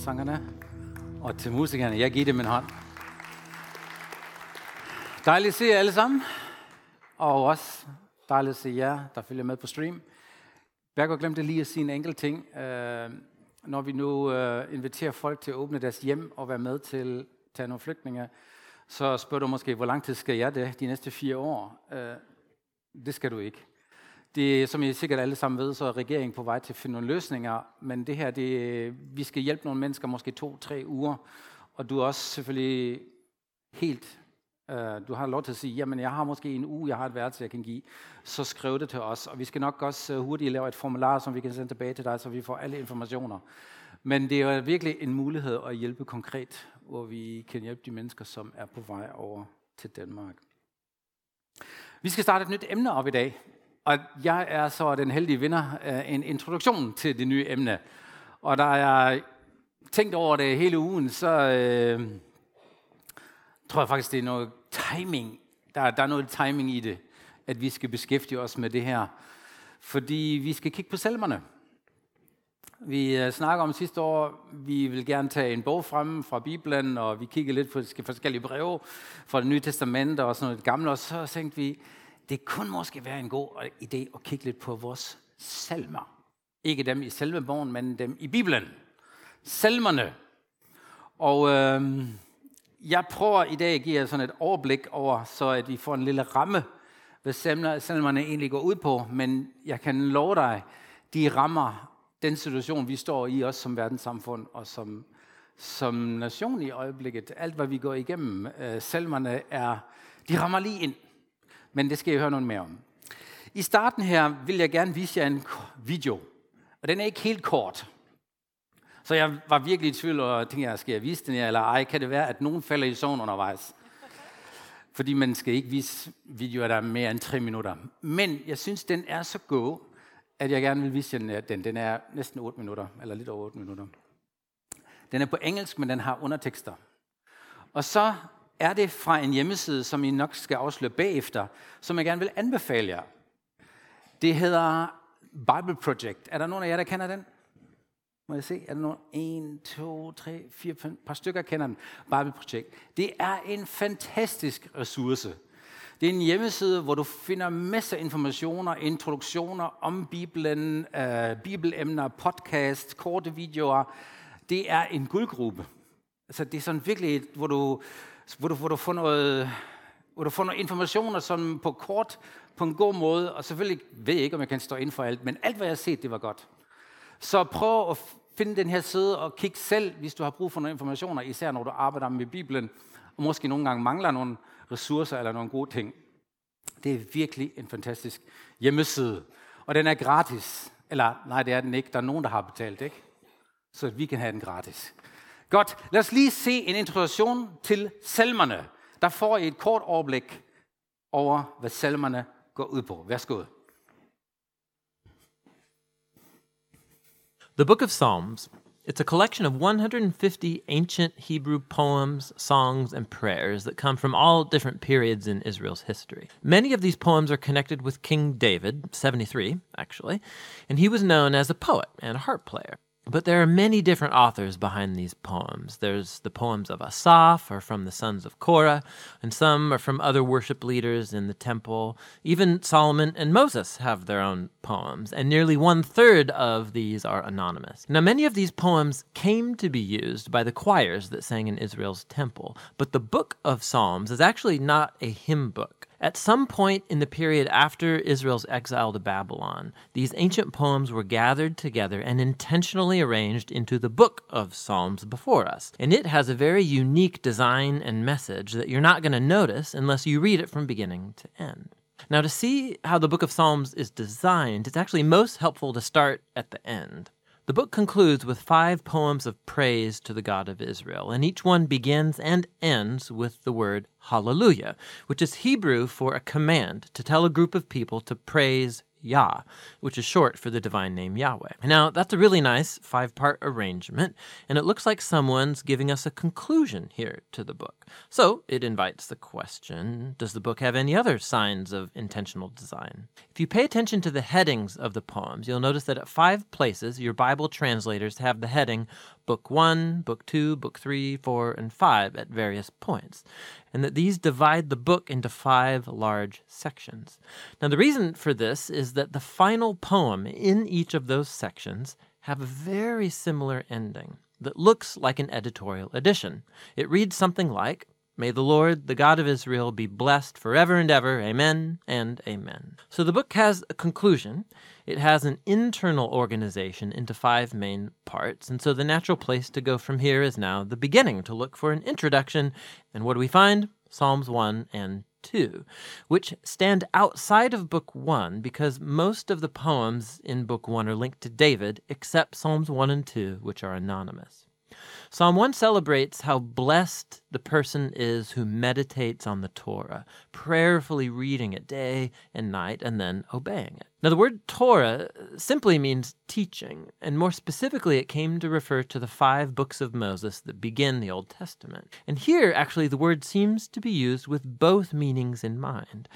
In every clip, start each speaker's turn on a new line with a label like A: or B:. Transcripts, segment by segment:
A: sangerne og til musikerne. Jeg giver dem en hånd. Dejligt at se jer alle sammen. Og også dejligt at se jer, der følger med på stream. Berger glemte lige at sige en enkelt ting. Øh, når vi nu øh, inviterer folk til at åbne deres hjem og være med til at tage nogle flygtninge, så spørger du måske, hvor lang tid skal jeg det de næste fire år? Øh, det skal du ikke. Det, som I sikkert alle sammen ved, så er regeringen på vej til at finde nogle løsninger, men det her, det, vi skal hjælpe nogle mennesker måske to-tre uger, og du er også selvfølgelig helt, øh, du har lov til at sige, jamen jeg har måske en uge, jeg har et værelse, jeg kan give, så skriv det til os, og vi skal nok også øh, hurtigt lave et formular, som vi kan sende tilbage til dig, så vi får alle informationer. Men det er virkelig en mulighed at hjælpe konkret, hvor vi kan hjælpe de mennesker, som er på vej over til Danmark. Vi skal starte et nyt emne op i dag, og jeg er så den heldige vinder af en introduktion til det nye emne. Og da jeg tænkt over det hele ugen, så øh, tror jeg faktisk, det er noget timing. Der, der er noget timing i det, at vi skal beskæftige os med det her. Fordi vi skal kigge på salmerne. Vi øh, snakker om sidste år, vi vil gerne tage en bog frem fra Bibelen, og vi kigger lidt på forskellige breve fra det nye testament og sådan noget gamle, og så tænkte vi, det kunne måske være en god idé at kigge lidt på vores salmer. Ikke dem i selve bogen, men dem i Bibelen. Salmerne. Og øh, jeg prøver i dag at give jer sådan et overblik over, så at vi får en lille ramme, hvad salmerne egentlig går ud på. Men jeg kan love dig, de rammer den situation, vi står i, også som verdenssamfund og som, som nation i øjeblikket. Alt, hvad vi går igennem, øh, salmerne er, de rammer lige ind men det skal jeg høre noget mere om. I starten her vil jeg gerne vise jer en video, og den er ikke helt kort. Så jeg var virkelig i tvivl, og tænkte, skal jeg vise den her, eller ej, kan det være, at nogen falder i søvn undervejs? Fordi man skal ikke vise videoer, der er mere end tre minutter. Men jeg synes, den er så god, at jeg gerne vil vise jer den. Den er næsten 8 minutter, eller lidt over 8 minutter. Den er på engelsk, men den har undertekster. Og så er det fra en hjemmeside, som I nok skal afsløre bagefter, som jeg gerne vil anbefale jer. Det hedder Bible Project. Er der nogen af jer, der kender den? Må jeg se? Er der nogen? En, to, tre, fire, fem par stykker kender den. Bible Project. Det er en fantastisk ressource. Det er en hjemmeside, hvor du finder masser af informationer, introduktioner om Bibelen, øh, bibelemner, podcast, korte videoer. Det er en guldgruppe. Altså, det er sådan virkelig, hvor du hvor du, hvor du får noget, hvor du får nogle informationer som på kort, på en god måde, og selvfølgelig ved jeg ikke, om jeg kan stå ind for alt, men alt, hvad jeg har set, det var godt. Så prøv at finde den her side og kig selv, hvis du har brug for nogle informationer, især når du arbejder med Bibelen, og måske nogle gange mangler nogle ressourcer eller nogle gode ting. Det er virkelig en fantastisk hjemmeside. Og den er gratis. Eller nej, det er den ikke. Der er nogen, der har betalt, ikke? Så vi kan have den gratis. Godt, lad os lige se en introduktion til salmerne. Der får I et kort overblik over, hvad salmerne går ud på. Værsgo.
B: The Book of Psalms. It's a collection of 150 ancient Hebrew poems, songs, and prayers that come from all different periods in Israel's history. Many of these poems are connected with King David, 73 actually, and he was known as a poet and a harp player. But there are many different authors behind these poems. There's the poems of Asaph, or from the sons of Korah, and some are from other worship leaders in the temple. Even Solomon and Moses have their own poems, and nearly one third of these are anonymous. Now, many of these poems came to be used by the choirs that sang in Israel's temple, but the book of Psalms is actually not a hymn book. At some point in the period after Israel's exile to Babylon, these ancient poems were gathered together and intentionally arranged into the book of Psalms before us. And it has a very unique design and message that you're not going to notice unless you read it from beginning to end. Now, to see how the book of Psalms is designed, it's actually most helpful to start at the end. The book concludes with five poems of praise to the God of Israel, and each one begins and ends with the word hallelujah, which is Hebrew for a command to tell a group of people to praise Yah, which is short for the divine name Yahweh. Now, that's a really nice five part arrangement, and it looks like someone's giving us a conclusion here to the book. So it invites the question Does the book have any other signs of intentional design? If you pay attention to the headings of the poems, you'll notice that at five places your Bible translators have the heading Book 1, Book 2, Book 3, 4, and 5 at various points, and that these divide the book into five large sections. Now, the reason for this is that the final poem in each of those sections have a very similar ending that looks like an editorial edition. It reads something like, May the Lord, the God of Israel, be blessed forever and ever. Amen and amen. So the book has a conclusion. It has an internal organization into five main parts. And so the natural place to go from here is now the beginning to look for an introduction. And what do we find? Psalms 1 and 2, which stand outside of Book 1 because most of the poems in Book 1 are linked to David, except Psalms 1 and 2, which are anonymous. Psalm 1 celebrates how blessed the person is who meditates on the Torah, prayerfully reading it day and night and then obeying it. Now, the word Torah simply means teaching, and more specifically, it came to refer to the five books of Moses that begin the Old Testament. And here, actually, the word seems to be used with both meanings in mind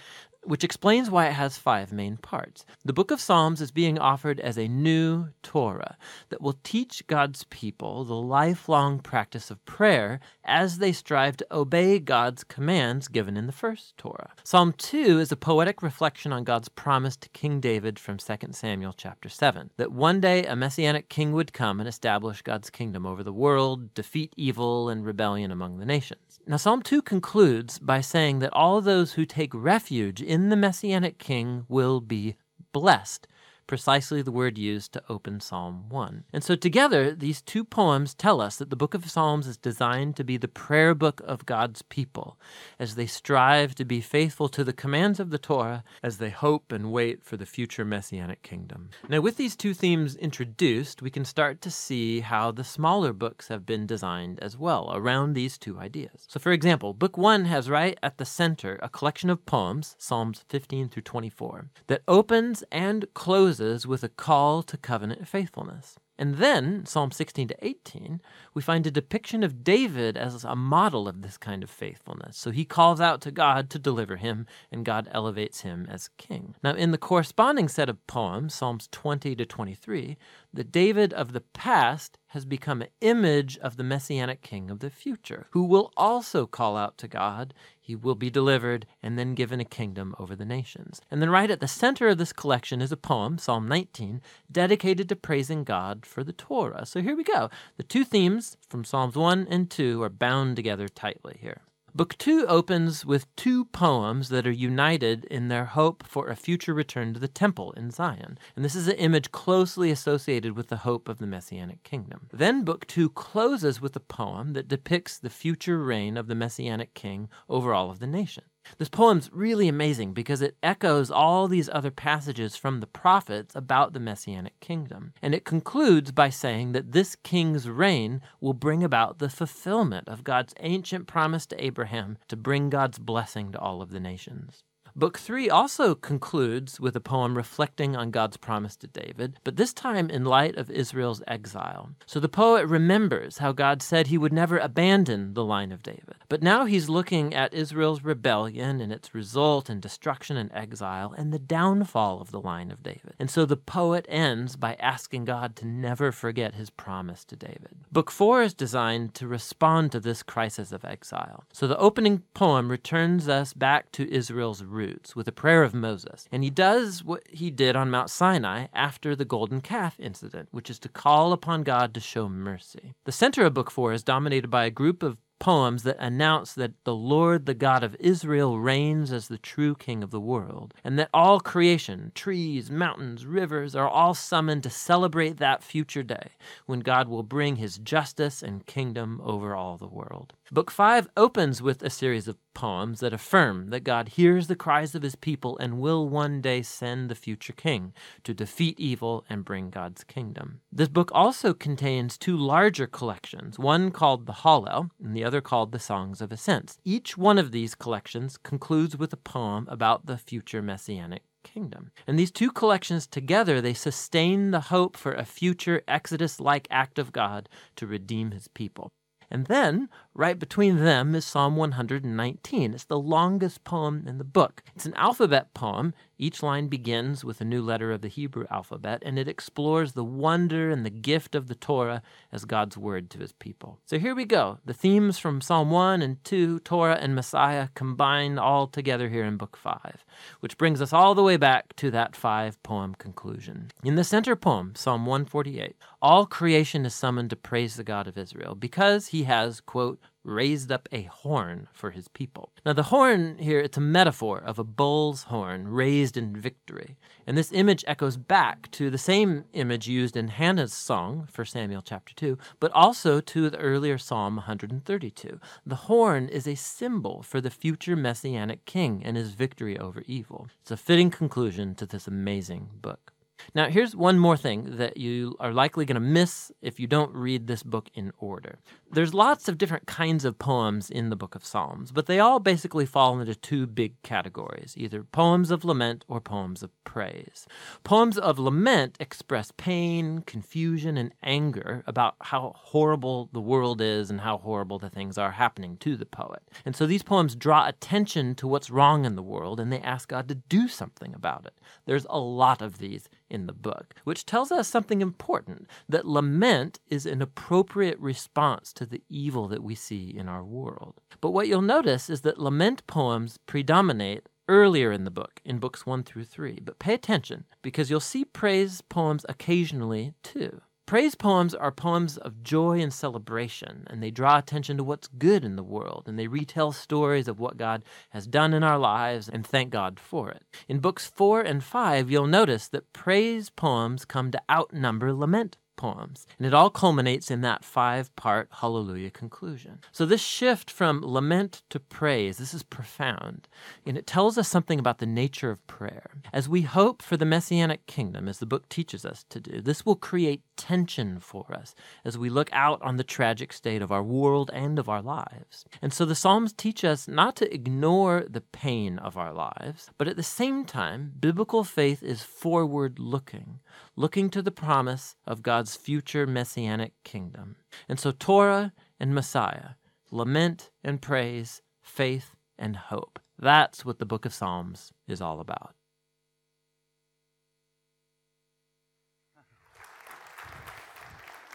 B: which explains why it has five main parts. The book of Psalms is being offered as a new Torah that will teach God's people the lifelong practice of prayer as they strive to obey God's commands given in the first Torah. Psalm 2 is a poetic reflection on God's promise to King David from 2 Samuel chapter 7 that one day a messianic king would come and establish God's kingdom over the world, defeat evil and rebellion among the nations. Now, Psalm 2 concludes by saying that all those who take refuge in the Messianic King will be blessed precisely the word used to open Psalm 1. And so, together, these two poems tell us that the book of Psalms is designed to be the prayer book of God's people as they strive to be faithful to the commands of the Torah as they hope and wait for the future messianic kingdom. Now, with these two themes introduced, we can start to see how the smaller books have been designed as well around these two ideas. So, for example, Book 1 has right at the center a collection of poems, Psalms 15 through 24, that opens and closes closes with a call to covenant faithfulness. And then, Psalm 16 to 18, we find a depiction of David as a model of this kind of faithfulness. So he calls out to God to deliver him, and God elevates him as king. Now, in the corresponding set of poems, Psalms 20 to 23, the David of the past has become an image of the messianic king of the future, who will also call out to God. He will be delivered and then given a kingdom over the nations. And then, right at the center of this collection is a poem, Psalm 19, dedicated to praising God for the Torah. So here we go. The two themes from Psalms 1 and 2 are bound together tightly here. Book two opens with two poems that are united in their hope for a future return to the temple in Zion. And this is an image closely associated with the hope of the Messianic kingdom. Then book two closes with a poem that depicts the future reign of the Messianic king over all of the nation. This poem's really amazing because it echoes all these other passages from the prophets about the messianic kingdom. And it concludes by saying that this king's reign will bring about the fulfillment of God's ancient promise to Abraham to bring God's blessing to all of the nations. Book three also concludes with a poem reflecting on God's promise to David, but this time in light of Israel's exile. So the poet remembers how God said he would never abandon the line of David. But now he's looking at Israel's rebellion and its result in destruction and exile and the downfall of the line of David. And so the poet ends by asking God to never forget his promise to David. Book four is designed to respond to this crisis of exile. So the opening poem returns us back to Israel's roots roots with a prayer of Moses. And he does what he did on Mount Sinai after the golden calf incident, which is to call upon God to show mercy. The center of Book 4 is dominated by a group of poems that announce that the Lord, the God of Israel, reigns as the true king of the world, and that all creation, trees, mountains, rivers, are all summoned to celebrate that future day when God will bring his justice and kingdom over all the world. Book 5 opens with a series of poems that affirm that God hears the cries of his people and will one day send the future king to defeat evil and bring God's kingdom. This book also contains two larger collections, one called the Hallel and the other called the Songs of Ascents. Each one of these collections concludes with a poem about the future messianic kingdom. And these two collections together, they sustain the hope for a future Exodus like act of God to redeem his people. And then, right between them is Psalm 119. It's the longest poem in the book. It's an alphabet poem. Each line begins with a new letter of the Hebrew alphabet, and it explores the wonder and the gift of the Torah as God's word to his people. So here we go. The themes from Psalm 1 and 2, Torah and Messiah, combined all together here in Book 5, which brings us all the way back to that five poem conclusion. In the center poem, Psalm 148, all creation is summoned to praise the God of Israel because he has, quote, raised up a horn for his people. Now, the horn here, it's a metaphor of a bull's horn raised in victory. And this image echoes back to the same image used in Hannah's song, for Samuel chapter 2, but also to the earlier Psalm 132. The horn is a symbol for the future messianic king and his victory over evil. It's a fitting conclusion to this amazing book. Now, here's one more thing that you are likely going to miss if you don't read this book in order. There's lots of different kinds of poems in the book of Psalms, but they all basically fall into two big categories either poems of lament or poems of praise. Poems of lament express pain, confusion, and anger about how horrible the world is and how horrible the things are happening to the poet. And so these poems draw attention to what's wrong in the world and they ask God to do something about it. There's a lot of these in the book, which tells us something important that lament is an appropriate response to the evil that we see in our world. But what you'll notice is that lament poems predominate earlier in the book, in books 1 through 3. But pay attention, because you'll see praise poems occasionally too. Praise poems are poems of joy and celebration, and they draw attention to what's good in the world, and they retell stories of what God has done in our lives and thank God for it. In books four and five, you'll notice that praise poems come to outnumber lament poems. And it all culminates in that five part hallelujah conclusion. So, this shift from lament to praise, this is profound. And it tells us something about the nature of prayer. As we hope for the messianic kingdom, as the book teaches us to do, this will create tension for us as we look out on the tragic state of our world and of our lives. And so, the Psalms teach us not to ignore the pain of our lives, but at the same time, biblical faith is forward looking, looking to the promise of God's future messianic kingdom. And so, Torah and Messiah, lament and praise, faith and hope. That's what the book of Psalms is all about.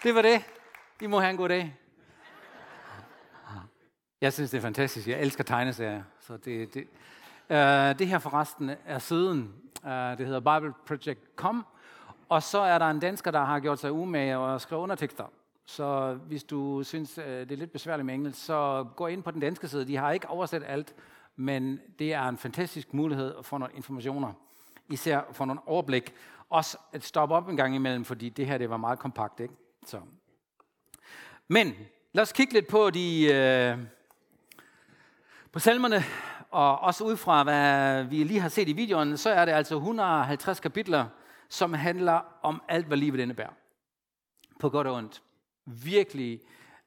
A: Det var det. I må have en god. Jeg synes, det er fantastisk. Jeg elsker tegneserier. Så det, det, uh, det her forresten er siden. Uh, det hedder Bible Project Com. Og så er der en dansker, der har gjort sig umage og skrevet undertekster. Så hvis du synes, øh, det er lidt besværligt med engelsk, så gå ind på den danske side. De har ikke oversat alt, men det er en fantastisk mulighed for nogle informationer. Især for nogle overblik. Også at stoppe op en gang imellem, fordi det her det var meget kompakt. Ikke? Så. Men lad os kigge lidt på de øh, på salmerne, og også ud fra, hvad vi lige har set i videoen, så er det altså 150 kapitler, som handler om alt, hvad livet indebærer. På godt og ondt. Virkelig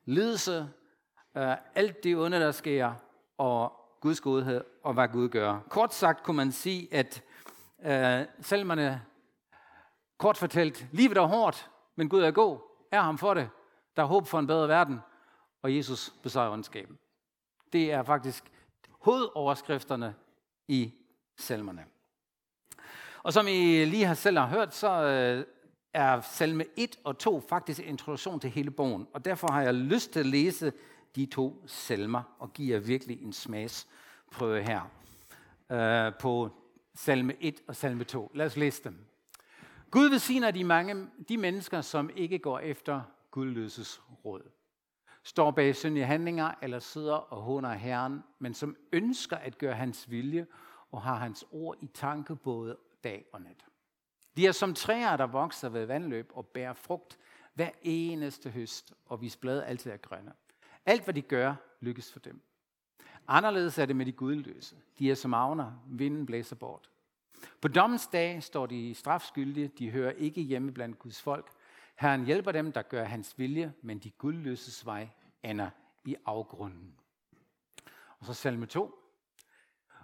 A: lidelse, øh, alt det onde, der sker, og Guds godhed, og hvad Gud gør. Kort sagt kunne man sige, at øh, salmerne, kort fortalt, livet er hårdt, men Gud er god. Er ham for det. Der er håb for en bedre verden, og Jesus besejrer ondskaben. Det er faktisk hovedoverskrifterne i salmerne. Og som I lige har selv har hørt, så øh, er salme 1 og 2 faktisk en introduktion til hele bogen. Og derfor har jeg lyst til at læse de to salmer og give jer virkelig en smagsprøve her øh, på salme 1 og salme 2. Lad os læse dem. Gud velsigner de mange de mennesker, som ikke går efter gudløses råd står bag syndige handlinger eller sidder og håner Herren, men som ønsker at gøre hans vilje og har hans ord i tanke både dag og nat. De er som træer, der vokser ved vandløb og bærer frugt hver eneste høst, og hvis blade altid er grønne. Alt, hvad de gør, lykkes for dem. Anderledes er det med de gudløse. De er som avner, vinden blæser bort. På dommens dag står de strafskyldige, de hører ikke hjemme blandt Guds folk, Herren hjælper dem, der gør hans vilje, men de gudløses vej ender i afgrunden. Og så salme 2.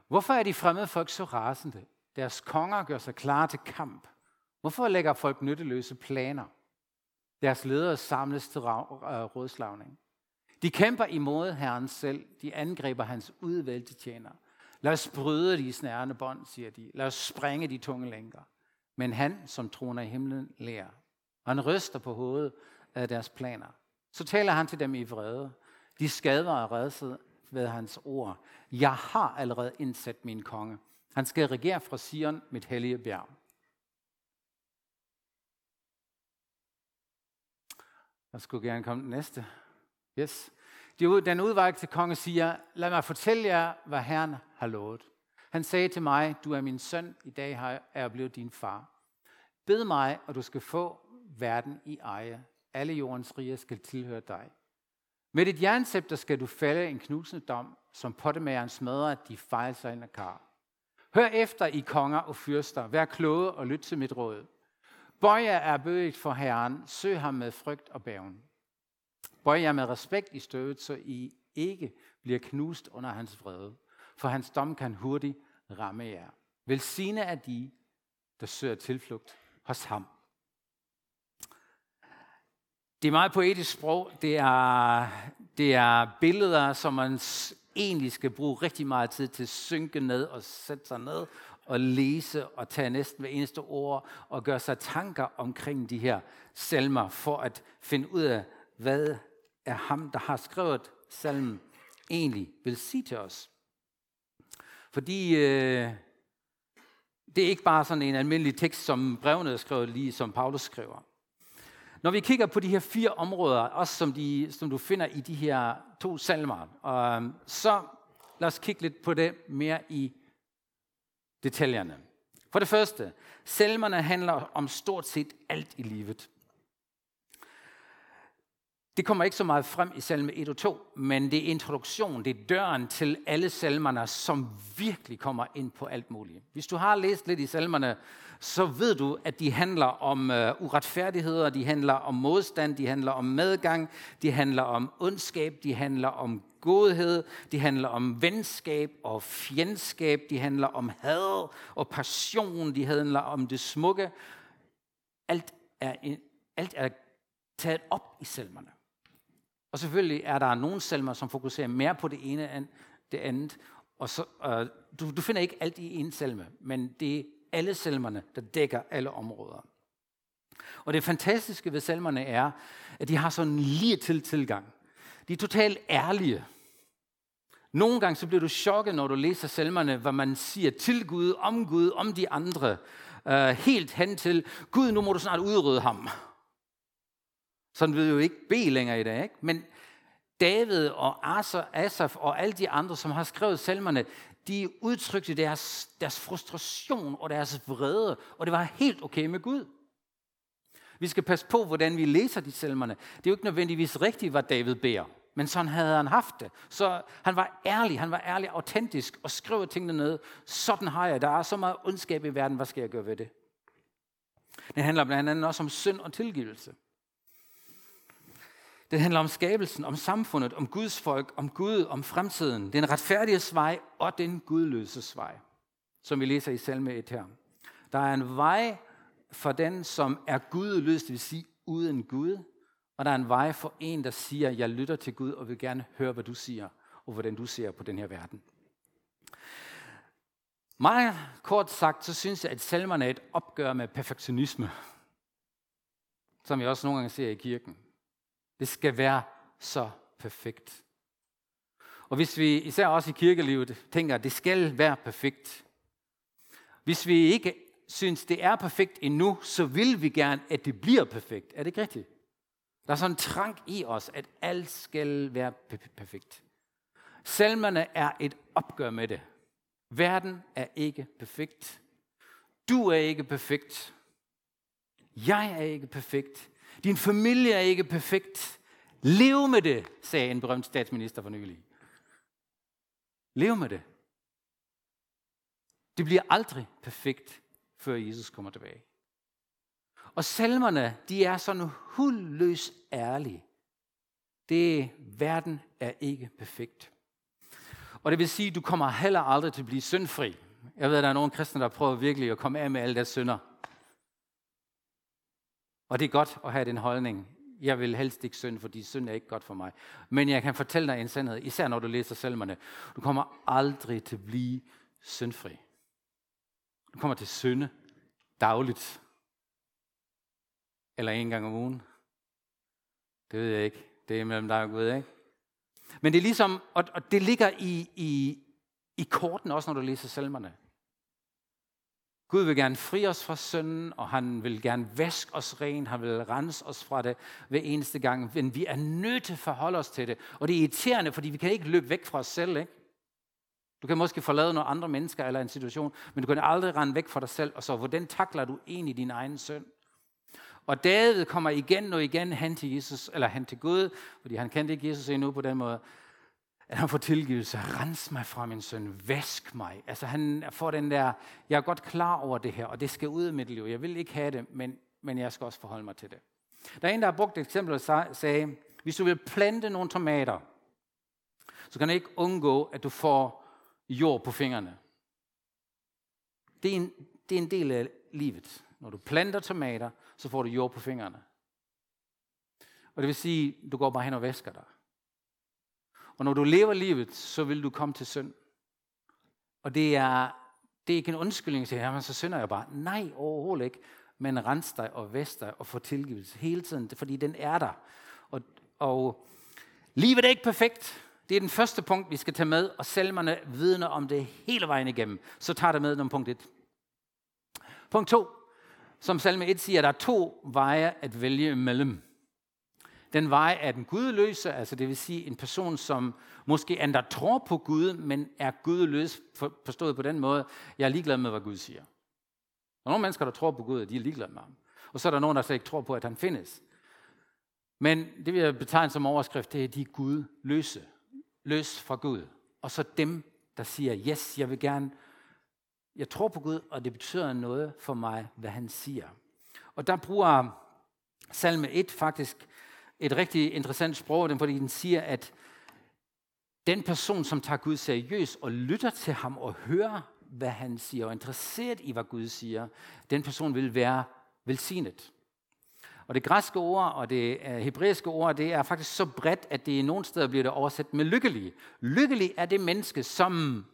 A: Hvorfor er de fremmede folk så rasende? Deres konger gør sig klar til kamp. Hvorfor lægger folk nytteløse planer? Deres ledere samles til øh, rådslagning. De kæmper imod Herren selv. De angriber hans udvalgte tjener. Lad os bryde de snærende bånd, siger de. Lad os sprænge de tunge lænker. Men han, som troner i himlen, lærer. Og han ryster på hovedet af deres planer. Så taler han til dem i vrede. De skader og redset ved hans ord. Jeg har allerede indsat min konge. Han skal regere fra Sion, mit hellige bjerg. Jeg skulle gerne komme den næste. Yes. Den udvalgte konge siger, lad mig fortælle jer, hvad Herren har lovet. Han sagde til mig, du er min søn, i dag er jeg blevet din far. Bed mig, og du skal få verden i eje. Alle jordens rige skal tilhøre dig. Med dit jernscepter skal du falde en knusende dom, som pottemageren smadrer de fejlsejlende kar. Hør efter i konger og fyrster, vær kloge og lyt til mit råd. Bøj jer er for Herren, søg ham med frygt og bæven. Bøj jer med respekt i støvet, så I ikke bliver knust under hans vrede, for hans dom kan hurtigt ramme jer. Velsigne er de, der søger tilflugt hos ham. Det er meget poetisk sprog. Det er, det er billeder, som man egentlig skal bruge rigtig meget tid til at synke ned og sætte sig ned og læse og tage næsten hver eneste ord og gøre sig tanker omkring de her salmer for at finde ud af, hvad er ham, der har skrevet salmen, egentlig vil sige til os. Fordi øh, det er ikke bare sådan en almindelig tekst, som brevene er skrevet, lige som Paulus skriver. Når vi kigger på de her fire områder, også som, de, som du finder i de her to salmer, øh, så lad os kigge lidt på det mere i detaljerne. For det første, salmerne handler om stort set alt i livet. Det kommer ikke så meget frem i salme 1 og 2, men det er introduktion, det er døren til alle salmerne, som virkelig kommer ind på alt muligt. Hvis du har læst lidt i salmerne, så ved du, at de handler om uh, uretfærdigheder, de handler om modstand, de handler om medgang, de handler om ondskab, de handler om godhed, de handler om venskab og fjendskab, de handler om had og passion, de handler om det smukke. Alt er, alt er taget op i salmerne. Og selvfølgelig er der nogle salmer, som fokuserer mere på det ene end det andet. Og så, øh, du, du finder ikke alt i en salme, men det er alle salmerne, der dækker alle områder. Og det fantastiske ved salmerne er, at de har sådan en lige til tilgang. De er totalt ærlige. Nogle gange så bliver du chokket, når du læser salmerne, hvad man siger til Gud, om Gud, om de andre. Øh, helt hen til, Gud, nu må du snart udrydde ham. Sådan vil jo ikke bede længere i dag. Ikke? Men David og Asaf og alle de andre, som har skrevet salmerne, de udtrykte deres, deres frustration og deres vrede, og det var helt okay med Gud. Vi skal passe på, hvordan vi læser de salmerne. Det er jo ikke nødvendigvis rigtigt, hvad David beder, men sådan havde han haft det. Så han var ærlig, han var ærlig, autentisk og skrev tingene ned. Sådan har jeg, der er så meget ondskab i verden, hvad skal jeg gøre ved det? Det handler blandt andet også om synd og tilgivelse. Det handler om skabelsen, om samfundet, om Guds folk, om Gud, om fremtiden. Den retfærdige vej og den gudløse vej, som vi læser i salme 1 her. Der er en vej for den, som er gudløs, det vil sige uden Gud. Og der er en vej for en, der siger, jeg lytter til Gud og vil gerne høre, hvad du siger, og hvordan du ser på den her verden. Meget kort sagt, så synes jeg, at salmerne er et opgør med perfektionisme, som jeg også nogle gange ser i kirken. Det skal være så perfekt. Og hvis vi især også i kirkelivet tænker, at det skal være perfekt. Hvis vi ikke synes, det er perfekt endnu, så vil vi gerne, at det bliver perfekt. Er det ikke rigtigt? Der er sådan en trang i os, at alt skal være perfekt. Salmerne er et opgør med det. Verden er ikke perfekt. Du er ikke perfekt. Jeg er ikke perfekt. Din familie er ikke perfekt. Lev med det, sagde en berømt statsminister for nylig. Lev med det. Det bliver aldrig perfekt, før Jesus kommer tilbage. Og salmerne, de er sådan hulløs ærlige. Det verden er ikke perfekt. Og det vil sige, at du kommer heller aldrig til at blive syndfri. Jeg ved, at der er nogle kristne, der prøver virkelig at komme af med alle deres synder. Og det er godt at have den holdning. Jeg vil helst ikke synde, fordi synd er ikke godt for mig. Men jeg kan fortælle dig en sandhed, især når du læser salmerne. Du kommer aldrig til at blive syndfri. Du kommer til synde dagligt. Eller en gang om ugen. Det ved jeg ikke. Det er mellem dig og Gud, ikke? Men det er ligesom, og, og det ligger i, i, i korten også, når du læser salmerne. Gud vil gerne fri os fra synden, og han vil gerne vaske os ren, han vil rense os fra det hver eneste gang, men vi er nødt til at forholde os til det. Og det er irriterende, fordi vi kan ikke løbe væk fra os selv, ikke? Du kan måske forlade nogle andre mennesker eller en situation, men du kan aldrig rende væk fra dig selv, og så hvordan takler du egentlig din egen synd? Og David kommer igen og igen hen til Jesus, eller hen til Gud, fordi han kendte ikke Jesus endnu på den måde, at han får tilgivelse. Rens mig fra min søn. Vask mig. Altså han får den der, jeg er godt klar over det her, og det skal ud af mit liv. Jeg vil ikke have det, men, men jeg skal også forholde mig til det. Der er en, der har brugt et eksempel og sagde, hvis du vil plante nogle tomater, så kan du ikke undgå, at du får jord på fingrene. Det er en, det er en del af livet. Når du planter tomater, så får du jord på fingrene. Og det vil sige, du går bare hen og væsker dig. Og når du lever livet, så vil du komme til synd. Og det er, det er ikke en undskyldning til, at så synder jeg bare. Nej, overhovedet ikke. Men rens dig og vest dig og få tilgivelse hele tiden, fordi den er der. Og, og livet er ikke perfekt. Det er den første punkt, vi skal tage med, og salmerne vidner om det hele vejen igennem. Så tager det med om punkt 1. Punkt 2. Som salme 1 siger, der er to veje at vælge imellem. Den vej er den gudløse, altså det vil sige en person, som måske endda tror på Gud, men er gudløs, forstået på den måde, jeg er ligeglad med, hvad Gud siger. Der er nogle mennesker, der tror på Gud, og de er ligeglade med ham. Og så er der nogen, der slet ikke tror på, at han findes. Men det vil jeg betegne som overskrift, det er de gudløse. Løs fra Gud. Og så dem, der siger, yes, jeg vil gerne, jeg tror på Gud, og det betyder noget for mig, hvad han siger. Og der bruger salme 1 faktisk et rigtig interessant sprog, fordi den siger, at den person, som tager Gud seriøst og lytter til ham og hører, hvad han siger, og er interesseret i, hvad Gud siger, den person vil være velsignet. Og det græske ord og det øh, hebræiske ord, det er faktisk så bredt, at det i nogle steder bliver det oversat med lykkelig. Lykkelig er det menneske, som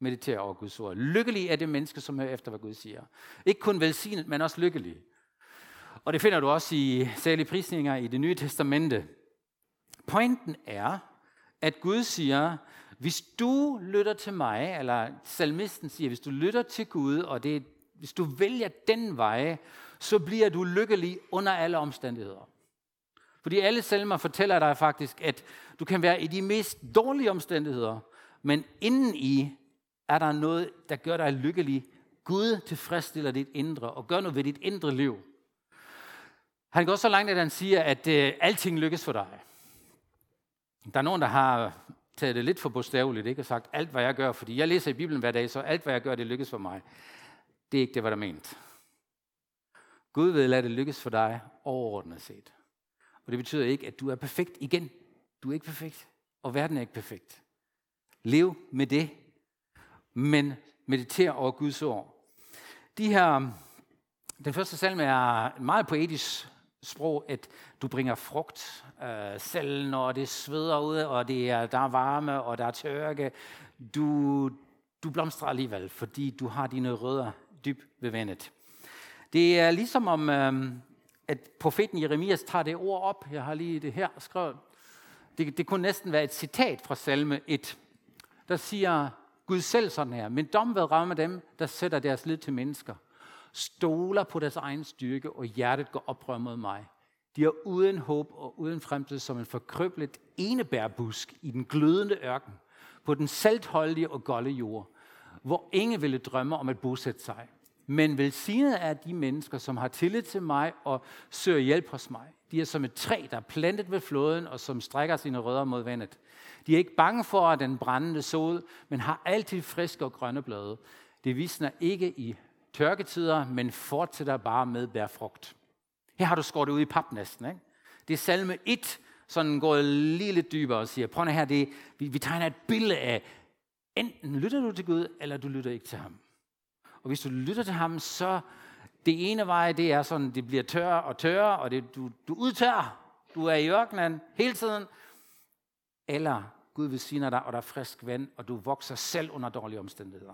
A: mediterer over Guds ord. Lykkelig er det menneske, som hører efter, hvad Gud siger. Ikke kun velsignet, men også lykkelig. Og det finder du også i særlige prisninger i det nye testamente. Pointen er, at Gud siger, hvis du lytter til mig, eller salmisten siger, hvis du lytter til Gud, og det, hvis du vælger den vej, så bliver du lykkelig under alle omstændigheder. Fordi alle salmer fortæller dig faktisk, at du kan være i de mest dårlige omstændigheder, men inden i er der noget, der gør dig lykkelig. Gud tilfredsstiller dit indre og gør noget ved dit indre liv. Han går så langt, at han siger, at øh, alting lykkes for dig. Der er nogen, der har taget det lidt for bogstaveligt, ikke? og sagt, alt hvad jeg gør, fordi jeg læser i Bibelen hver dag, så alt hvad jeg gør, det lykkes for mig. Det er ikke det, hvad der er ment. Gud vil lade det lykkes for dig overordnet set. Og det betyder ikke, at du er perfekt igen. Du er ikke perfekt, og verden er ikke perfekt. Lev med det, men mediter over Guds ord. De her, den første salme er meget poetisk sprog, at du bringer frugt, øh, selv når det sveder ud, og det er, der er varme, og der er tørke. Du, du blomstrer alligevel, fordi du har dine rødder dybt bevandet. Det er ligesom om, øh, at profeten Jeremias tager det ord op. Jeg har lige det her skrevet. Det, det kunne næsten være et citat fra salme 1. Der siger Gud selv sådan her. Men dom vil ramme dem, der sætter deres lid til mennesker stoler på deres egen styrke, og hjertet går oprør mod mig. De er uden håb og uden fremtid som en forkrøblet enebærbusk i den glødende ørken, på den saltholdige og golde jord, hvor ingen ville drømme om at bosætte sig. Men velsignet er de mennesker, som har tillid til mig og søger hjælp hos mig. De er som et træ, der er plantet ved floden og som strækker sine rødder mod vandet. De er ikke bange for den brændende sol, men har altid friske og grønne blade. Det visner ikke i tørketider, men fortsætter bare med bær frugt. Her har du skåret ud i pap næsten. Ikke? Det er salme 1, sådan går lige lidt dybere og siger, prøv her, det, vi, vi tegner et billede af, enten lytter du til Gud, eller du lytter ikke til ham. Og hvis du lytter til ham, så Det ene vej, det er sådan, det bliver tørre og tørre, og det, du, du udtørrer. Du er i ørkenen hele tiden. Eller Gud vil sige dig, og der er frisk vand, og du vokser selv under dårlige omstændigheder.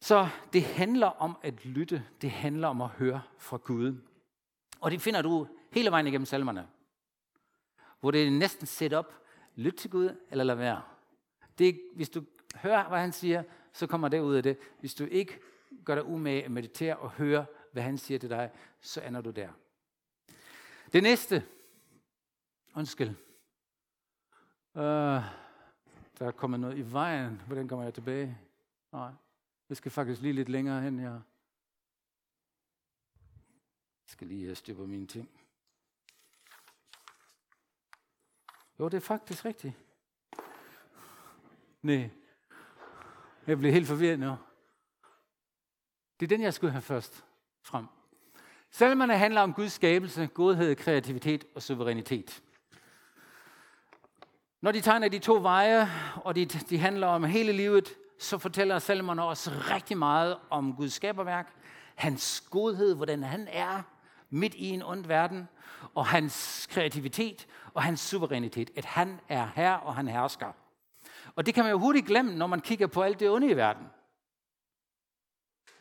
A: Så det handler om at lytte. Det handler om at høre fra Gud. Og det finder du hele vejen igennem salmerne. Hvor det er næsten set op. Lyt til Gud, eller lad være. Det, hvis du hører, hvad han siger, så kommer det ud af det. Hvis du ikke gør dig umage at meditere og høre, hvad han siger til dig, så ender du der. Det næste. Undskyld. Uh, der er kommet noget i vejen. Hvordan kommer jeg tilbage? Nej. Jeg skal faktisk lige lidt længere hen her. Jeg skal lige styre på mine ting. Jo, det er faktisk rigtigt. Nej. Jeg bliver helt forvirret nu. Det er den, jeg skulle have først frem. Salmerne handler om Guds skabelse, godhed, kreativitet og suverænitet. Når de tegner de to veje, og de, de handler om hele livet, så fortæller Salomon også rigtig meget om Guds skaberværk, hans godhed, hvordan han er midt i en ond verden, og hans kreativitet og hans suverænitet, at han er her og han hersker. Og det kan man jo hurtigt glemme, når man kigger på alt det onde i verden.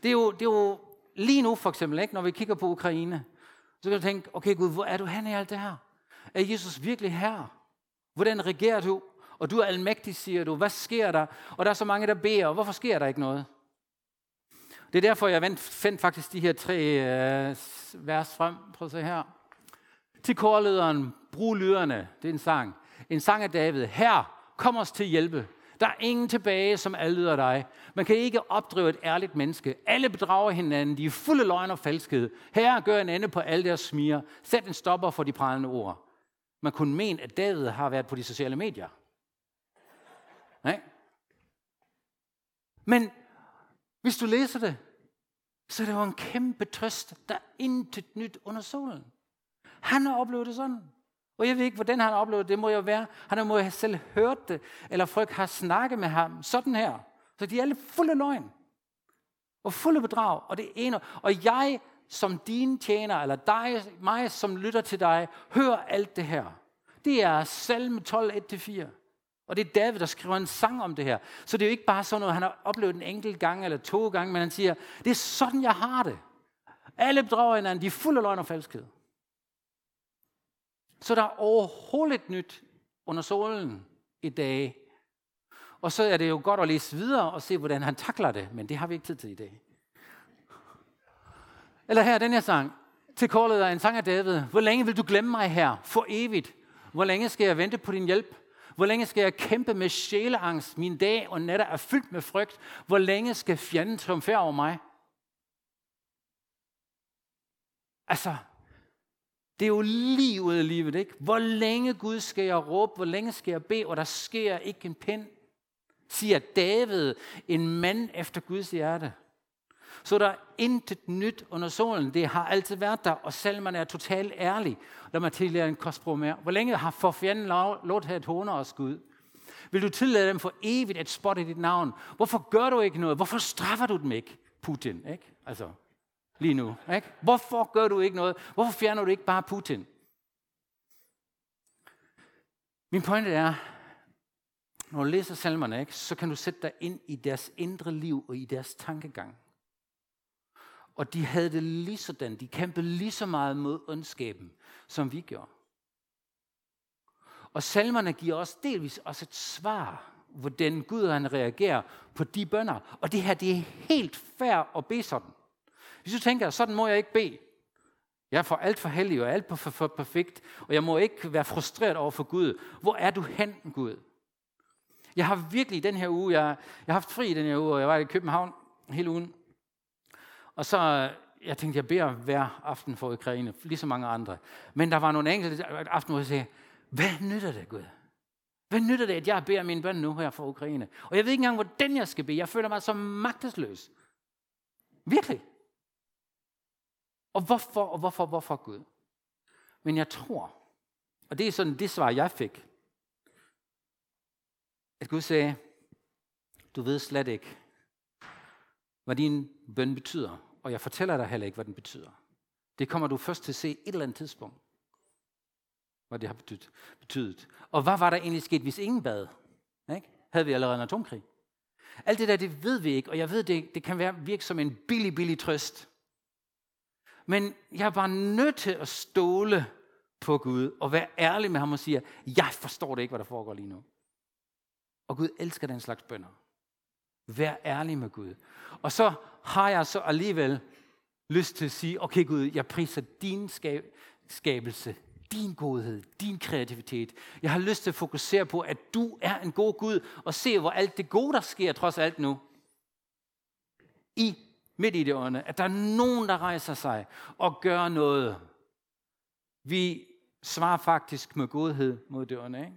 A: Det er jo, det er jo lige nu for eksempel, ikke, når vi kigger på Ukraine, så kan du tænke, okay Gud, hvor er du han i alt det her? Er Jesus virkelig her? Hvordan regerer du? Og du er almægtig, siger du. Hvad sker der? Og der er så mange, der beder. Hvorfor sker der ikke noget? Det er derfor, jeg fandt faktisk de her tre øh, vers frem. Prøv at se her. Til korlederen, brug lyderne. Det er en sang. En sang af David. Her, kom os til hjælpe. Der er ingen tilbage, som adlyder dig. Man kan ikke opdrive et ærligt menneske. Alle bedrager hinanden. De er fulde løgn og falskhed. Her gør en ende på alle deres smiger. Sæt en stopper for de prallende ord. Man kunne mene, at David har været på de sociale medier. Nej. Men hvis du læser det, så er det jo en kæmpe trøst. Der er intet nyt under solen. Han har oplevet det sådan. Og jeg ved ikke, hvordan han har oplevet det. Det må jo være, han må have selv hørt det, eller folk har snakket med ham sådan her. Så de er alle fulde løgn. Og fulde bedrag. Og det ene. Og jeg som din tjener, eller dig, mig som lytter til dig, hører alt det her. Det er salme 12, 1-4. Og det er David, der skriver en sang om det her. Så det er jo ikke bare sådan noget, han har oplevet en enkelt gang eller to gange, men han siger, det er sådan, jeg har det. Alle bedrager hinanden, de er fulde af løgn og falskhed. Så der er overhovedet nyt under solen i dag. Og så er det jo godt at læse videre og se, hvordan han takler det, men det har vi ikke tid til i dag. Eller her, den her sang. Til kortet er en sang af David. Hvor længe vil du glemme mig her? For evigt. Hvor længe skal jeg vente på din hjælp? Hvor længe skal jeg kæmpe med sjæleangst? Min dag og natter er fyldt med frygt. Hvor længe skal fjenden triumfere over mig? Altså, det er jo lige ud af livet, ikke? Hvor længe Gud skal jeg råbe? Hvor længe skal jeg bede? Og der sker ikke en pind, siger David, en mand efter Guds hjerte. Så der er intet nyt under solen. Det har altid været der, og salmerne er totalt ærlig. Lad mig tillære en kostbro mere. Hvor længe har for fjenden lov til at håne os, Gud? Vil du tillade dem for evigt at spotte dit navn? Hvorfor gør du ikke noget? Hvorfor straffer du dem ikke, Putin? Ikke? Altså, lige nu. Ikke? Hvorfor gør du ikke noget? Hvorfor fjerner du ikke bare Putin? Min pointe er, når du læser salmerne, ikke, så kan du sætte dig ind i deres indre liv og i deres tankegang. Og de havde det lige sådan. De kæmpede lige så meget mod ondskaben, som vi gjorde. Og salmerne giver os delvis også et svar, hvordan Gud han reagerer på de bønder. Og det her, det er helt fair at bede sådan. Hvis du tænker, sådan må jeg ikke bede. Jeg er for alt for heldig og alt for, for perfekt, og jeg må ikke være frustreret over for Gud. Hvor er du hen, Gud? Jeg har virkelig den her uge, jeg, jeg har haft fri den her uge, og jeg var i København hele ugen. Og så, øh, jeg tænkte, jeg beder hver aften for Ukraine, ligesom mange andre. Men der var nogle enkelte aften, hvor jeg sagde, hvad nytter det, Gud? Hvad nytter det, at jeg beder mine bøn nu her for Ukraine? Og jeg ved ikke engang, hvordan jeg skal bede. Jeg føler mig så magtesløs. Virkelig. Og hvorfor, og hvorfor, hvorfor Gud? Men jeg tror, og det er sådan det svar, jeg fik, at Gud sagde, du ved slet ikke, hvad din bøn betyder, og jeg fortæller dig heller ikke, hvad den betyder. Det kommer du først til at se et eller andet tidspunkt, hvad det har betydet. betydet. Og hvad var der egentlig sket, hvis ingen bad? Ikke? Havde vi allerede en atomkrig? Alt det der, det ved vi ikke, og jeg ved, det, det kan være virke som en billig, billig trøst. Men jeg er bare nødt til at stole på Gud og være ærlig med ham og sige, jeg forstår det ikke, hvad der foregår lige nu. Og Gud elsker den slags bønder. Vær ærlig med Gud. Og så har jeg så alligevel lyst til at sige, okay Gud, jeg priser din skab- skabelse, din godhed, din kreativitet. Jeg har lyst til at fokusere på, at du er en god Gud, og se, hvor alt det gode, der sker trods alt nu, i midt i det ånde, at der er nogen, der rejser sig og gør noget. Vi svarer faktisk med godhed mod det ånde, ikke?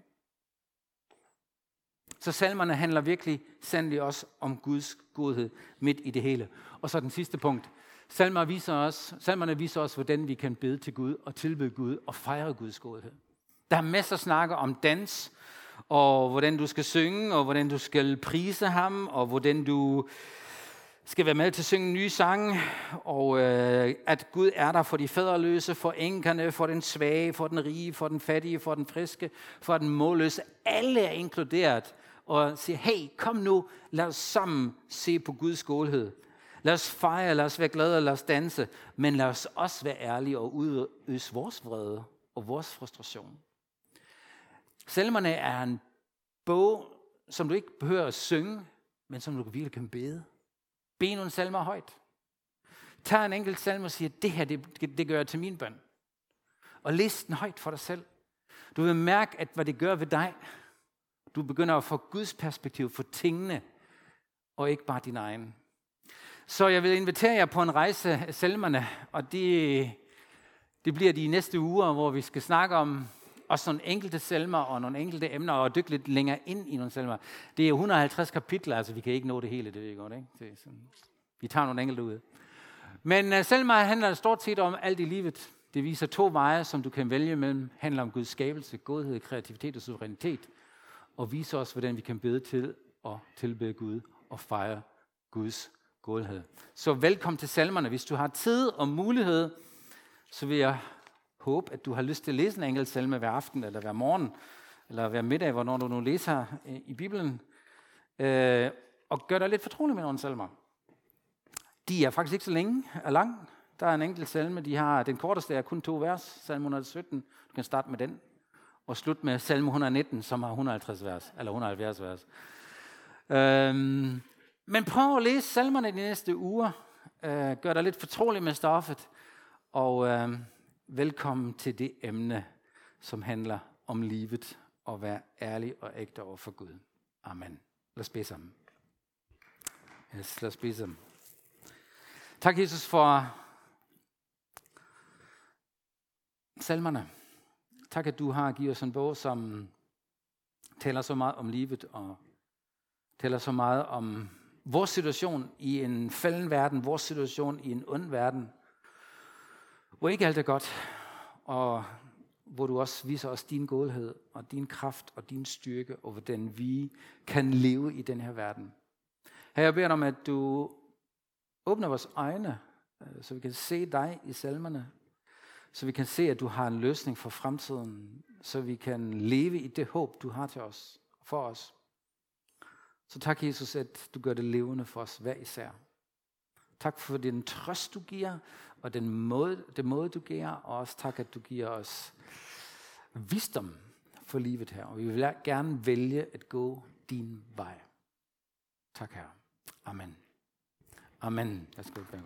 A: Så salmerne handler virkelig sandelig også om Guds godhed midt i det hele. Og så den sidste punkt. Salmer viser os, salmerne viser os, hvordan vi kan bede til Gud og tilbede Gud og fejre Guds godhed. Der er masser af snakke om dans, og hvordan du skal synge, og hvordan du skal prise ham, og hvordan du skal være med til at synge nye sange, og øh, at Gud er der for de fædreløse, for enkerne, for den svage, for den rige, for den fattige, for den friske, for den målløse. Alle er inkluderet og siger, hey, kom nu, lad os sammen se på Guds godhed. Lad os fejre, lad os være glade, lad os danse, men lad os også være ærlige og udøse vores vrede og vores frustration. Salmerne er en bog, som du ikke behøver at synge, men som du virkelig kan bede. Bede nogle salmer højt. Tag en enkelt salme og siger, det her, det, det gør jeg til min bøn. Og læs den højt for dig selv. Du vil mærke, at hvad det gør ved dig, du begynder at få Guds perspektiv for tingene, og ikke bare din egen. Så jeg vil invitere jer på en rejse af salmerne, og det, det bliver de næste uger, hvor vi skal snakke om også nogle enkelte salmer og nogle enkelte emner, og dykke lidt længere ind i nogle salmer. Det er 150 kapitler, altså vi kan ikke nå det hele, det ved jeg godt, ikke? Det er sådan, vi tager nogle enkelte ud. Men øh, uh, salmer handler stort set om alt i livet. Det viser to veje, som du kan vælge mellem. handler om Guds skabelse, godhed, kreativitet og suverænitet. Og vise os, hvordan vi kan bede til og tilbede Gud og fejre Guds godhed. Så velkommen til salmerne. Hvis du har tid og mulighed, så vil jeg håbe, at du har lyst til at læse en enkelt salme hver aften, eller hver morgen, eller hver middag, hvornår du nu læser øh, i Bibelen, øh, og gør dig lidt fortrolig med nogle salmer. De er faktisk ikke så længe er lang. Der er en enkelt salme, de har, den korteste er kun to vers, salme 117. Du kan starte med den, og slutte med salme 119, som har 150 vers, eller 170 vers. Øhm, men prøv at læse salmerne de næste uger. Øh, gør dig lidt fortrolig med stoffet. Og øh, velkommen til det emne, som handler om livet og at være ærlig og ægte over for Gud. Amen. Lad os bede sammen. Yes, lad os bede sammen. Tak, Jesus, for salmerne. Tak, at du har givet os en bog, som taler så meget om livet og taler så meget om vores situation i en falden verden, vores situation i en ond verden, hvor ikke alt er godt, og hvor du også viser os din godhed og din kraft og din styrke, og hvordan vi kan leve i den her verden. Her jeg beder om, at du åbner vores øjne, øh, så vi kan se dig i salmerne, så vi kan se, at du har en løsning for fremtiden, så vi kan leve i det håb, du har til os, for os. Så tak, Jesus, at du gør det levende for os hver især. Tak for den trøst, du giver, og den måde, den måde, du giver, og også tak, at du giver os visdom for livet her. Og vi vil gerne vælge at gå din vej. Tak, her. Amen. Amen. Jeg skal gå